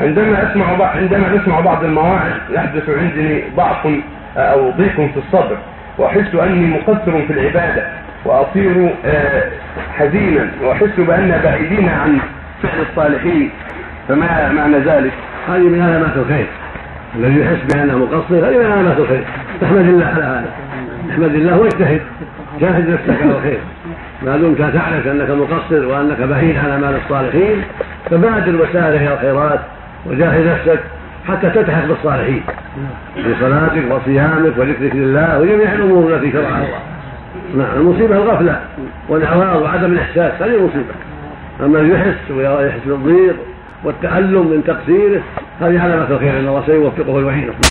عندما أسمع بعض عندما اسمع بعض المواعظ يحدث عندي ضعف أو ضيق في الصدر وأحس أني مقصر في العبادة وأصير آه، حزينا وأحس بأن بعيدين عن فعل الصالحين. فما معنى ذلك؟ هذه من علامات الخير. الذي يحس بأنه مقصر هذه من علامات الخير. تحمد الله على هذا. احمد الله واجتهد. جاهد نفسك على الخير. ما دمت تعرف أنك مقصر وأنك بعيد عن أعمال الصالحين فبادر وسارع إلى الخيرات. وجاهد نفسك حتى تلتحق بالصالحين. في صلاتك وصيامك وذكرك لله وجميع الأمور التي شرعها الله. نعم المصيبة الغفلة والأعراض وعدم الإحساس هذه مصيبة. أما يحس ويحس بالضيق والتألم من تقصيره هذه علامة الخير ان الله سيوفقه ويعينه